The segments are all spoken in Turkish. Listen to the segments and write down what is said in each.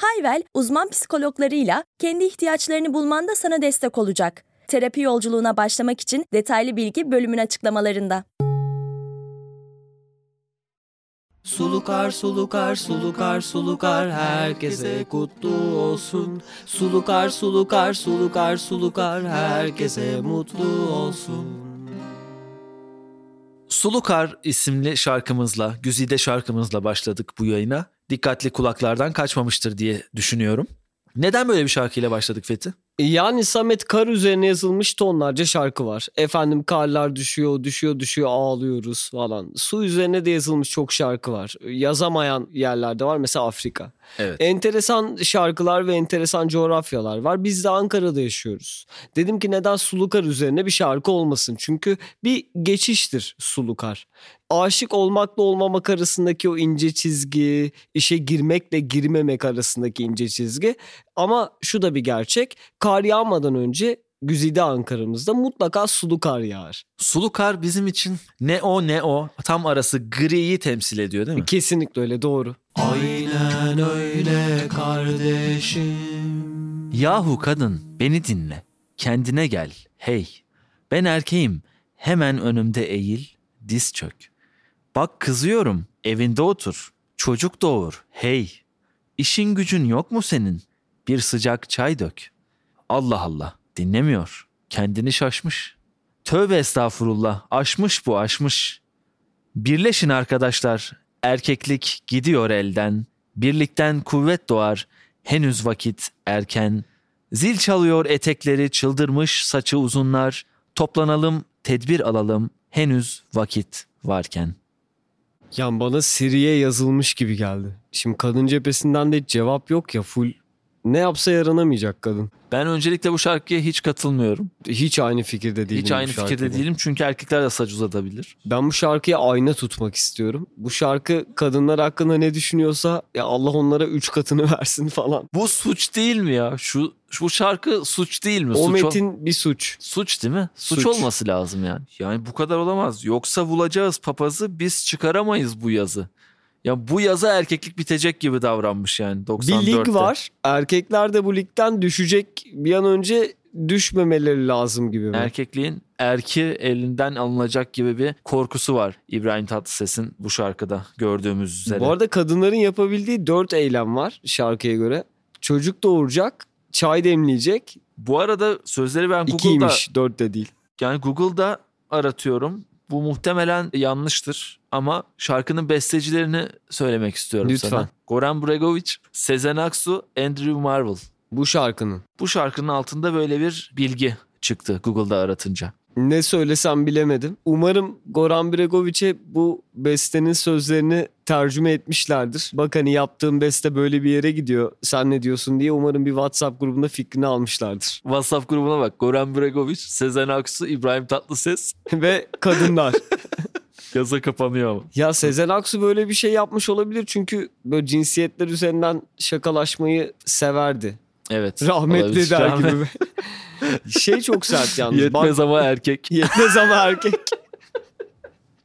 Hayvel, uzman psikologlarıyla kendi ihtiyaçlarını bulmanda sana destek olacak. Terapi yolculuğuna başlamak için detaylı bilgi bölümün açıklamalarında. Sulukar sulukar sulukar sulukar herkese kutlu olsun. Sulukar sulukar sulukar sulukar herkese mutlu olsun. Sulukar isimli şarkımızla, güzide şarkımızla başladık bu yayına. Dikkatli kulaklardan kaçmamıştır diye düşünüyorum. Neden böyle bir şarkıyla başladık Fethi? Yani Samet Kar üzerine yazılmış tonlarca şarkı var. Efendim karlar düşüyor, düşüyor, düşüyor ağlıyoruz falan. Su üzerine de yazılmış çok şarkı var. Yazamayan yerlerde var mesela Afrika. Evet. Enteresan şarkılar ve enteresan coğrafyalar var. Biz de Ankara'da yaşıyoruz. Dedim ki neden Sulukar üzerine bir şarkı olmasın? Çünkü bir geçiştir Sulukar. Aşık olmakla olmamak arasındaki o ince çizgi, işe girmekle girmemek arasındaki ince çizgi. Ama şu da bir gerçek. Kar yağmadan önce Güzide Ankara'mızda mutlaka sulu kar yağar. Sulu kar bizim için ne o ne o tam arası griyi temsil ediyor değil mi? Kesinlikle öyle doğru. Aynen öyle kardeşim. Yahu kadın beni dinle. Kendine gel. Hey. Ben erkeğim. Hemen önümde eğil. Diz çök. Bak kızıyorum. Evinde otur. Çocuk doğur. Hey. İşin gücün yok mu senin? Bir sıcak çay dök. Allah Allah. Dinlemiyor. Kendini şaşmış. Tövbe estağfurullah. Aşmış bu aşmış. Birleşin arkadaşlar. Erkeklik gidiyor elden. Birlikten kuvvet doğar. Henüz vakit erken. Zil çalıyor etekleri çıldırmış saçı uzunlar. Toplanalım, tedbir alalım. Henüz vakit varken. Yani bana Siri'ye yazılmış gibi geldi. Şimdi kadın cephesinden de hiç cevap yok ya full. Ne yapsa yaranamayacak kadın. Ben öncelikle bu şarkıya hiç katılmıyorum. Hiç aynı fikirde değilim. hiç bu aynı fikirde değilim çünkü erkekler de saç uzatabilir. Ben bu şarkıya ayna tutmak istiyorum. Bu şarkı kadınlar hakkında ne düşünüyorsa ya Allah onlara üç katını versin falan. Bu suç değil mi ya? Şu şu şarkı suç değil mi? O suç, ol- metin bir suç. suç değil mi? Suç, Suç. olması lazım yani. Yani bu kadar olamaz. Yoksa bulacağız papazı biz çıkaramayız bu yazı. Ya bu yaza erkeklik bitecek gibi davranmış yani 94'te. Bir lig var. Erkekler de bu ligden düşecek bir an önce düşmemeleri lazım gibi mi? Erkekliğin erki elinden alınacak gibi bir korkusu var İbrahim Tatlıses'in bu şarkıda gördüğümüz üzere. Bu arada kadınların yapabildiği dört eylem var şarkıya göre. Çocuk doğuracak, çay demleyecek. Bu arada sözleri ben Google'da İkiymiş, dört de değil. yani Google'da aratıyorum. Bu muhtemelen yanlıştır ama şarkının bestecilerini söylemek istiyorum Lütfen. sana. Goran Bregovic, Sezen Aksu, Andrew Marvel. Bu şarkının. Bu şarkının altında böyle bir bilgi çıktı Google'da aratınca. Ne söylesem bilemedim. Umarım Goran Bregovic'e bu bestenin sözlerini tercüme etmişlerdir. Bak hani yaptığım beste böyle bir yere gidiyor. Sen ne diyorsun diye umarım bir WhatsApp grubunda fikrini almışlardır. WhatsApp grubuna bak. Goran Bregovic, Sezen Aksu, İbrahim Tatlıses. Ve kadınlar. Yaza kapanıyor ama. ya Sezen Aksu böyle bir şey yapmış olabilir çünkü böyle cinsiyetler üzerinden şakalaşmayı severdi. Evet. Rahmetli der Rahmet- gibi. şey çok sert yalnız. Yetmez Bak- ama erkek. Yetmez ama erkek.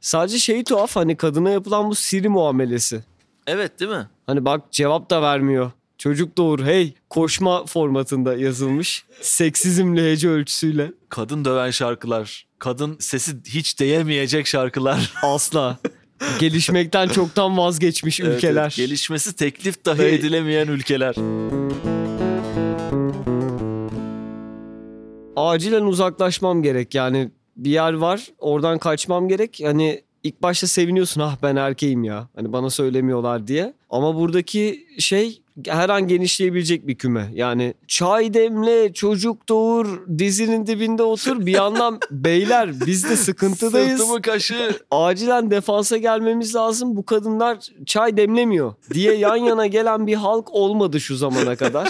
Sadece şey tuhaf hani kadına yapılan bu siri muamelesi. Evet değil mi? Hani bak cevap da vermiyor. Çocuk doğur hey koşma formatında yazılmış. Seksizmli hece ölçüsüyle. Kadın döven şarkılar. Kadın sesi hiç değemeyecek şarkılar. Asla. Gelişmekten çoktan vazgeçmiş Evet, ülkeler. evet. Gelişmesi teklif dahi Ve- edilemeyen ülkeler. Acilen uzaklaşmam gerek yani bir yer var oradan kaçmam gerek. Hani ilk başta seviniyorsun ah ben erkeğim ya hani bana söylemiyorlar diye. Ama buradaki şey her an genişleyebilecek bir küme. Yani çay demle çocuk doğur dizinin dibinde otur bir yandan beyler biz de sıkıntıdayız. Sırtımı kaşı. acilen defansa gelmemiz lazım. Bu kadınlar çay demlemiyor diye yan yana gelen bir halk olmadı şu zamana kadar.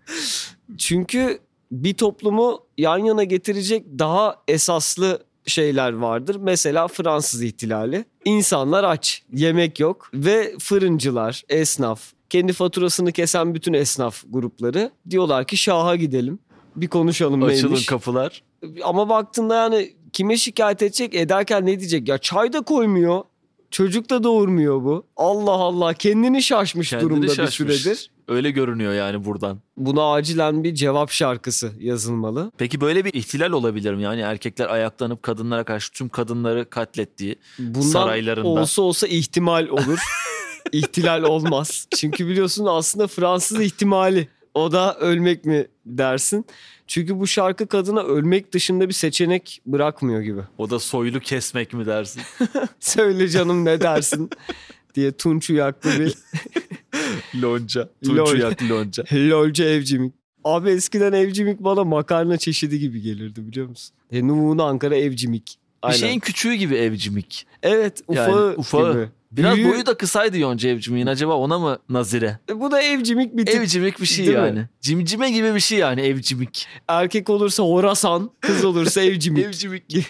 Çünkü bir toplumu yan yana getirecek daha esaslı şeyler vardır. Mesela Fransız ihtilali. İnsanlar aç, yemek yok ve fırıncılar, esnaf, kendi faturasını kesen bütün esnaf grupları diyorlar ki Şah'a gidelim. Bir konuşalım Açılın neymiş. kapılar. Ama baktığında yani kime şikayet edecek ederken ne diyecek? Ya çay da koymuyor. Çocuk da doğurmuyor bu. Allah Allah kendini şaşmış Kendini durumda şaşmış. bir süredir. Öyle görünüyor yani buradan. Buna acilen bir cevap şarkısı yazılmalı. Peki böyle bir ihtilal olabilir mi? Yani erkekler ayaklanıp kadınlara karşı tüm kadınları katlettiği. Bundan Saraylarında. olsa olsa ihtimal olur. İhtilal olmaz. Çünkü biliyorsun aslında Fransız ihtimali. O da ölmek mi dersin? Çünkü bu şarkı kadına ölmek dışında bir seçenek bırakmıyor gibi. O da soylu kesmek mi dersin? Söyle canım ne dersin diye Tunç Uyaklı bir lonca. Tunç yak lonca. lolcu evcimik. Abi eskiden evcimik bana makarna çeşidi gibi gelirdi biliyor musun? E, Nuhun Ankara evcimik. Bir Aynen. şeyin küçüğü gibi evcimik. Evet Yani ufağı, ufağı. gibi. Biraz Büyüğü- boyu da kısaydı Yonca evcimiğin. Acaba ona mı nazire? E, Bu da evcimik bir tip. Evcimik bir şey Değil mi? yani. Cimcime gibi bir şey yani evcimik. Erkek olursa Horasan, kız olursa evcimik. Evcimik.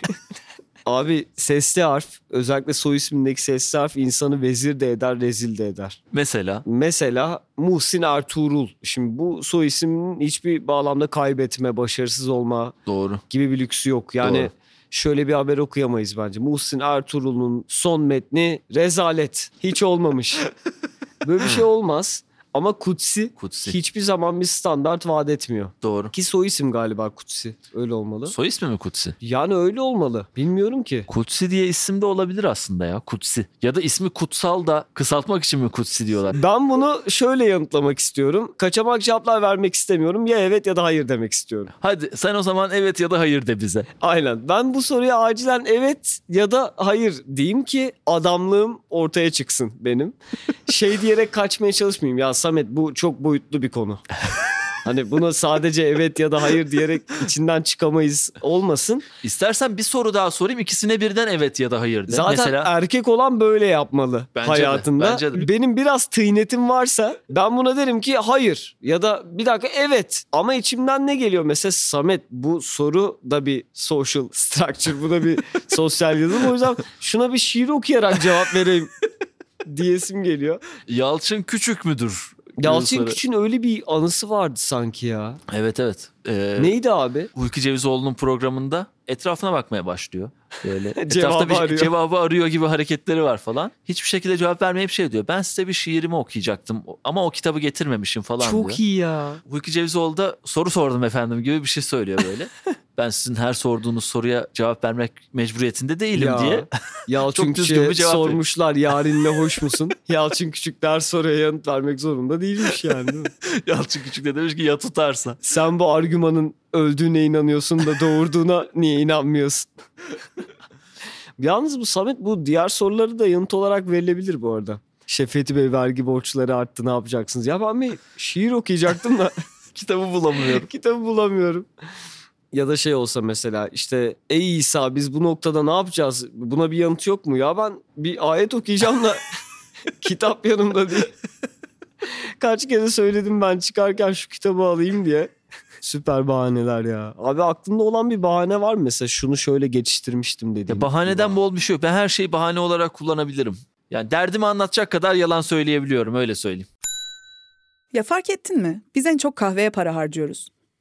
Abi sesli harf özellikle soy ismindeki sesli harf insanı vezir de eder rezil de eder. Mesela Mesela Muhsin Ertuğrul. Şimdi bu soy isminin hiçbir bağlamda kaybetme, başarısız olma doğru. gibi bir lüksü yok. Yani Doğru. şöyle bir haber okuyamayız bence. Muhsin Ertuğrul'un son metni rezalet. Hiç olmamış. Böyle bir şey olmaz. Ama Kutsi, Kutsi. hiçbir zaman bir standart vaat etmiyor. Doğru. Ki soy isim galiba Kutsi. Öyle olmalı. Soy ismi mi Kutsi? Yani öyle olmalı. Bilmiyorum ki. Kutsi diye isim de olabilir aslında ya. Kutsi. Ya da ismi Kutsal da kısaltmak için mi Kutsi diyorlar? Ben bunu şöyle yanıtlamak istiyorum. Kaçamak cevaplar vermek istemiyorum. Ya evet ya da hayır demek istiyorum. Hadi sen o zaman evet ya da hayır de bize. Aynen. Ben bu soruya acilen evet ya da hayır diyeyim ki adamlığım ortaya çıksın benim. Şey diyerek kaçmaya çalışmayayım. Ya Samet bu çok boyutlu bir konu. Hani buna sadece evet ya da hayır diyerek içinden çıkamayız olmasın. İstersen bir soru daha sorayım. İkisine birden evet ya da hayır de. Zaten Mesela erkek olan böyle yapmalı Bence de, hayatında. bence de. Benim biraz tıynetim varsa ben buna derim ki hayır ya da bir dakika evet. Ama içimden ne geliyor? Mesela Samet bu soru da bir social structure. Bu da bir sosyal yazılım. O yüzden şuna bir şiir okuyarak cevap vereyim diyesim geliyor. Yalçın Küçük müdür? Yalçın. Küçük'ün öyle bir anısı vardı sanki ya. Evet evet. Ee, Neydi abi? Hulki Cevizoğlu'nun programında etrafına bakmaya başlıyor. Böyle etrafta bir şey- arıyor. cevabı arıyor gibi hareketleri var falan. Hiçbir şekilde cevap vermeyip şey diyor. Ben size bir şiirimi okuyacaktım ama o kitabı getirmemişim falan diyor. Çok iyi ya. Hulki Cevizoğlu da soru sordum efendim gibi bir şey söylüyor böyle. ben sizin her sorduğunuz soruya cevap vermek mecburiyetinde değilim Ya. diye. Yalçın Küçük'e sormuşlar yarinle hoş musun? Yalçın Küçük der soruya yanıt vermek zorunda değilmiş yani değil? Yalçın Küçük de demiş ki ya tutarsa. Sen bu argümanın öldüğüne inanıyorsun da doğurduğuna niye inanmıyorsun? Yalnız bu Samet bu diğer soruları da yanıt olarak verilebilir bu arada. Şefeti Bey vergi borçları arttı ne yapacaksınız? Ya ben bir şiir okuyacaktım da Kitabı bulamıyorum. kitabı bulamıyorum. Ya da şey olsa mesela işte ey İsa biz bu noktada ne yapacağız? Buna bir yanıt yok mu? Ya ben bir ayet okuyacağım da kitap yanımda değil. Kaç kere söyledim ben çıkarken şu kitabı alayım diye. Süper bahaneler ya. Abi aklımda olan bir bahane var mı? Mesela şunu şöyle geçiştirmiştim dediğim. Ya bahaneden bol bir şey yok. Ben her şeyi bahane olarak kullanabilirim. Yani derdimi anlatacak kadar yalan söyleyebiliyorum öyle söyleyeyim. Ya fark ettin mi? Biz en çok kahveye para harcıyoruz.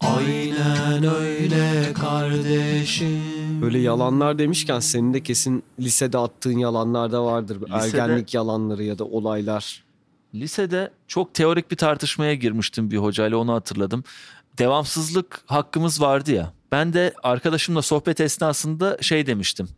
Aynen öyle kardeşim Böyle yalanlar demişken senin de kesin lisede attığın yalanlar da vardır. Lisede- Ergenlik yalanları ya da olaylar. Lisede çok teorik bir tartışmaya girmiştim bir hocayla onu hatırladım. Devamsızlık hakkımız vardı ya. Ben de arkadaşımla sohbet esnasında şey demiştim.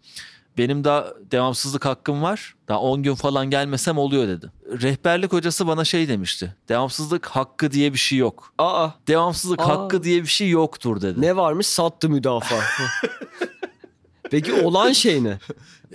Benim daha devamsızlık hakkım var. Daha 10 gün falan gelmesem oluyor dedi. Rehberlik hocası bana şey demişti. Devamsızlık hakkı diye bir şey yok. Aa Devamsızlık Aa. hakkı diye bir şey yoktur dedi. ne varmış sattı müdafaa. Peki olan şey ne?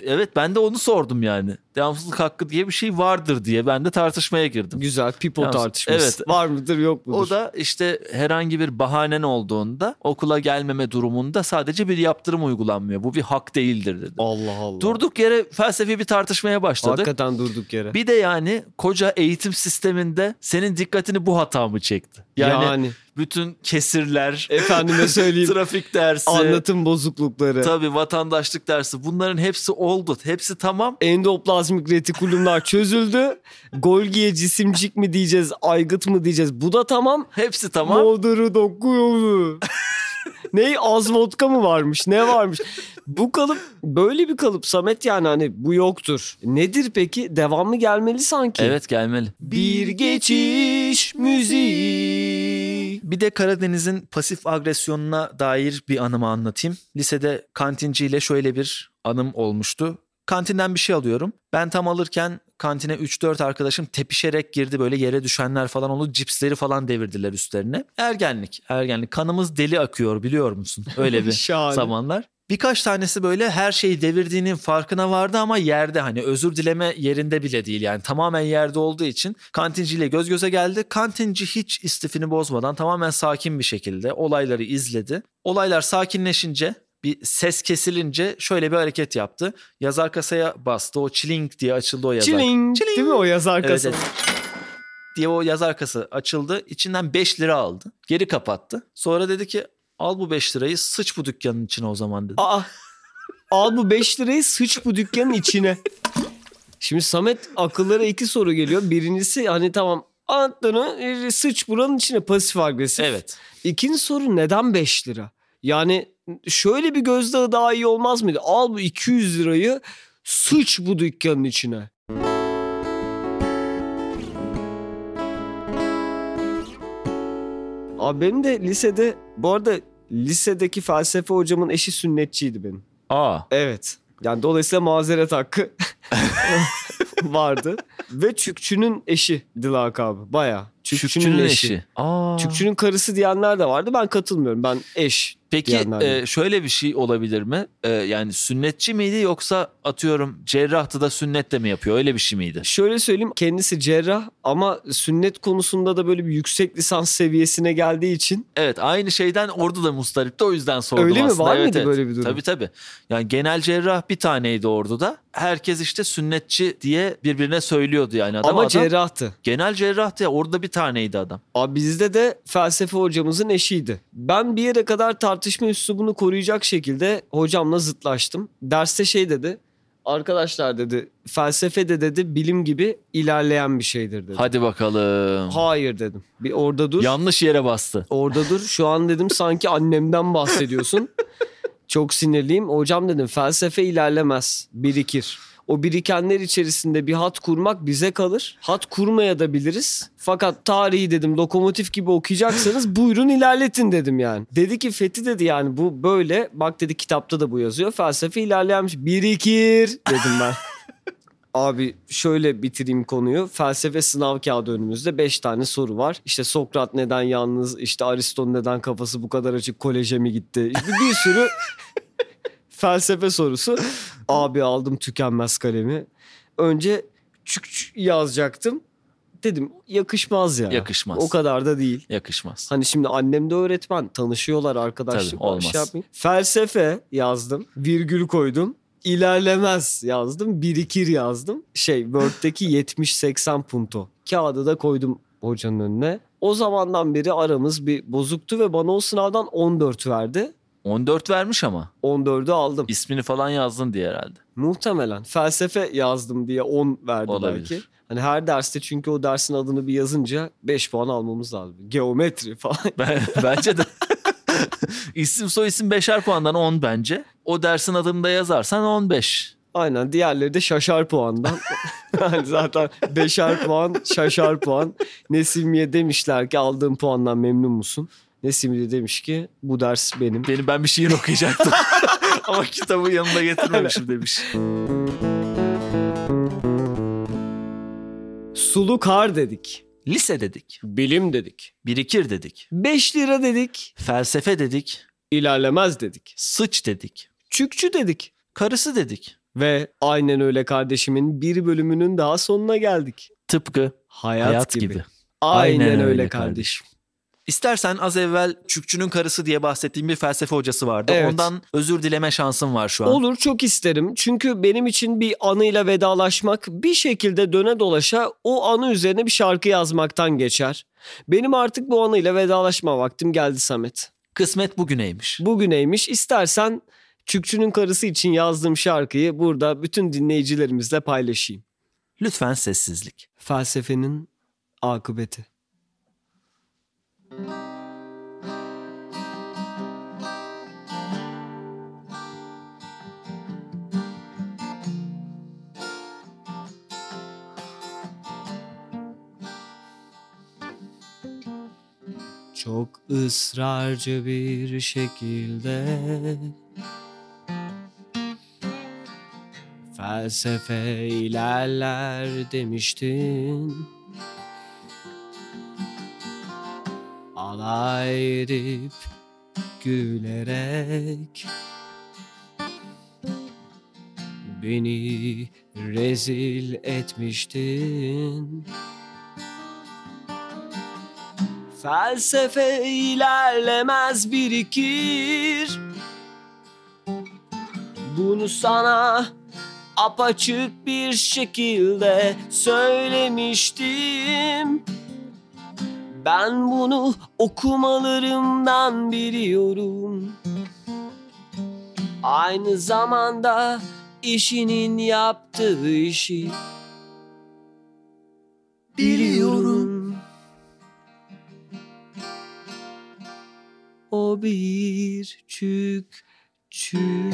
Evet ben de onu sordum yani. Devamsızlık hakkı diye bir şey vardır diye ben de tartışmaya girdim. Güzel people Yalnız- tartışması. evet. Var mıdır yok mudur? O da işte herhangi bir bahanen olduğunda okula gelmeme durumunda sadece bir yaptırım uygulanmıyor. Bu bir hak değildir dedi. Allah Allah. Durduk yere felsefi bir tartışmaya başladık. Hakikaten durduk yere. Bir de yani koca eğitim sisteminde senin dikkatini bu hata mı çekti? Yani, yani bütün kesirler, efendime söyleyeyim trafik dersi, anlatım bozuklukları. tabii vatandaşlık dersi bunların hepsi oldu. Hepsi tamam. endoplazmik retikulumlar çözüldü. Golgi'ye cisimcik mi diyeceğiz, aygıt mı diyeceğiz? Bu da tamam. Hepsi tamam. Moğduru dokuyordu. ne az vodka mı varmış? Ne varmış? Bu kalıp böyle bir kalıp Samet yani hani bu yoktur. Nedir peki? Devamı gelmeli sanki. Evet gelmeli. Bir geçiş müziği. Bir de Karadeniz'in pasif agresyonuna dair bir anımı anlatayım. Lisede kantinciyle şöyle bir anım olmuştu. Kantinden bir şey alıyorum. Ben tam alırken kantine 3-4 arkadaşım tepişerek girdi. Böyle yere düşenler falan oldu. Cipsleri falan devirdiler üstlerine. Ergenlik, ergenlik. Kanımız deli akıyor biliyor musun? Öyle bir zamanlar. Birkaç tanesi böyle her şeyi devirdiğinin farkına vardı ama yerde hani özür dileme yerinde bile değil yani tamamen yerde olduğu için kantinciyle göz göze geldi. Kantinci hiç istifini bozmadan tamamen sakin bir şekilde olayları izledi. Olaylar sakinleşince bir ses kesilince şöyle bir hareket yaptı. Yazar kasaya bastı. O çilink diye açıldı o yazar. Çiling. Çiling. Değil mi o yazar Evet, kasa? evet. diye o yazar kası açıldı. İçinden 5 lira aldı. Geri kapattı. Sonra dedi ki al bu 5 lirayı sıç bu dükkanın içine o zaman dedi. Aa. Al bu 5 lirayı sıç bu dükkanın içine. Şimdi Samet akıllara iki soru geliyor. Birincisi hani tamam Antonu e, sıç buranın içine pasif agresif. Evet. İkinci soru neden 5 lira? Yani şöyle bir gözdağı daha iyi olmaz mıydı? Al bu 200 lirayı sıç bu dükkanın içine. Abi benim de lisede bu arada lisedeki felsefe hocamın eşi sünnetçiydi benim. Aa. Evet. Yani dolayısıyla mazeret hakkı vardı. Ve Çükçü'nün eşi lakabı. Baya. Çükçü'nün, Çükçünün eşi. eşi. Aa. Çükçü'nün karısı diyenler de vardı. Ben katılmıyorum. Ben eş Peki e, şöyle bir şey olabilir mi? E, yani sünnetçi miydi yoksa atıyorum cerrahtı da sünnet de mi yapıyor? Öyle bir şey miydi? Şöyle söyleyeyim kendisi cerrah ama sünnet konusunda da böyle bir yüksek lisans seviyesine geldiği için Evet aynı şeyden orada da mustaripti o yüzden sordum Öyle mi? aslında. Var Evet, mıydı evet. böyle bir durum? Tabii tabii. Yani genel cerrah bir taneydi orduda. Herkes işte sünnetçi diye birbirine söylüyordu yani. Adam, ama adam, cerrahtı. Genel cerrahtı ya orada bir taneydi adam. Abi bizde de felsefe hocamızın eşiydi. Ben bir yere kadar tartışma üslubunu koruyacak şekilde hocamla zıtlaştım. Derste şey dedi. Arkadaşlar dedi felsefe de dedi bilim gibi ilerleyen bir şeydir dedi. Hadi bakalım. Hayır dedim. Bir orada dur. Yanlış yere bastı. Orada dur. Şu an dedim sanki annemden bahsediyorsun. Çok sinirliyim. Hocam dedim felsefe ilerlemez. Birikir. O birikenler içerisinde bir hat kurmak bize kalır. Hat kurmaya da biliriz. Fakat tarihi dedim lokomotif gibi okuyacaksanız buyurun ilerletin dedim yani. Dedi ki Fethi dedi yani bu böyle. Bak dedi kitapta da bu yazıyor. Felsefe ilerleyenmiş. Birikir dedim ben. Abi şöyle bitireyim konuyu. Felsefe sınav kağıdı önümüzde 5 tane soru var. İşte Sokrat neden yalnız, işte Ariston neden kafası bu kadar açık koleje mi gitti? İşte bir sürü felsefe sorusu. Abi aldım tükenmez kalemi. Önce çük çük yazacaktım. Dedim yakışmaz ya. Yakışmaz. O kadar da değil. Yakışmaz. Hani şimdi annem de öğretmen. Tanışıyorlar arkadaşlar. Tabii, olmaz. Şey. Felsefe yazdım. Virgül koydum. İlerlemez yazdım. Birikir yazdım. Şey Word'deki 70-80 punto. Kağıdı da koydum hocanın önüne. O zamandan beri aramız bir bozuktu ve bana o sınavdan 14 verdi. 14 vermiş ama. 14'ü aldım. İsmini falan yazdın diye herhalde. Muhtemelen felsefe yazdım diye 10 verdi Olabilir. belki. Hani her derste çünkü o dersin adını bir yazınca 5 puan almamız lazım. Geometri falan. Ben, bence de İsim soy isim beşer puandan 10 bence. O dersin adını da yazarsan 15. Aynen diğerleri de şaşar puandan. yani zaten beşer puan şaşar puan. Nesimiye demişler ki aldığım puandan memnun musun? Nesim de demiş ki bu ders benim. Benim ben bir şiir okuyacaktım. Ama kitabı yanında getirmemişim demiş. Sulu kar dedik. Lise dedik. Bilim dedik. Birikir dedik. 5 lira dedik. Felsefe dedik. İlerlemez dedik. Sıç dedik. Çükçü dedik. Karısı dedik. Ve aynen öyle kardeşimin bir bölümünün daha sonuna geldik. Tıpkı Hayat, hayat, gibi. gibi. Aynen, Aynen öyle öyle kardeşim. İstersen az evvel Çükçünün karısı diye bahsettiğim bir felsefe hocası vardı. Evet. Ondan özür dileme şansım var şu an. Olur çok isterim. Çünkü benim için bir anıyla vedalaşmak bir şekilde döne dolaşa o anı üzerine bir şarkı yazmaktan geçer. Benim artık bu anıyla vedalaşma vaktim geldi Samet. Kısmet bugüneymiş. Bugüneymiş. İstersen Çükçünün karısı için yazdığım şarkıyı burada bütün dinleyicilerimizle paylaşayım. Lütfen sessizlik. Felsefenin akıbeti. Çok ısrarcı bir şekilde Felsefe ilerler demiştin Alay edip gülerek Beni rezil etmiştin. Felsefe ilerlemez birikir. Bunu sana apaçık bir şekilde söylemiştim Ben bunu okumalarımdan biliyorum. Aynı zamanda işinin yaptığı işi Biliyorum. O bir çük çük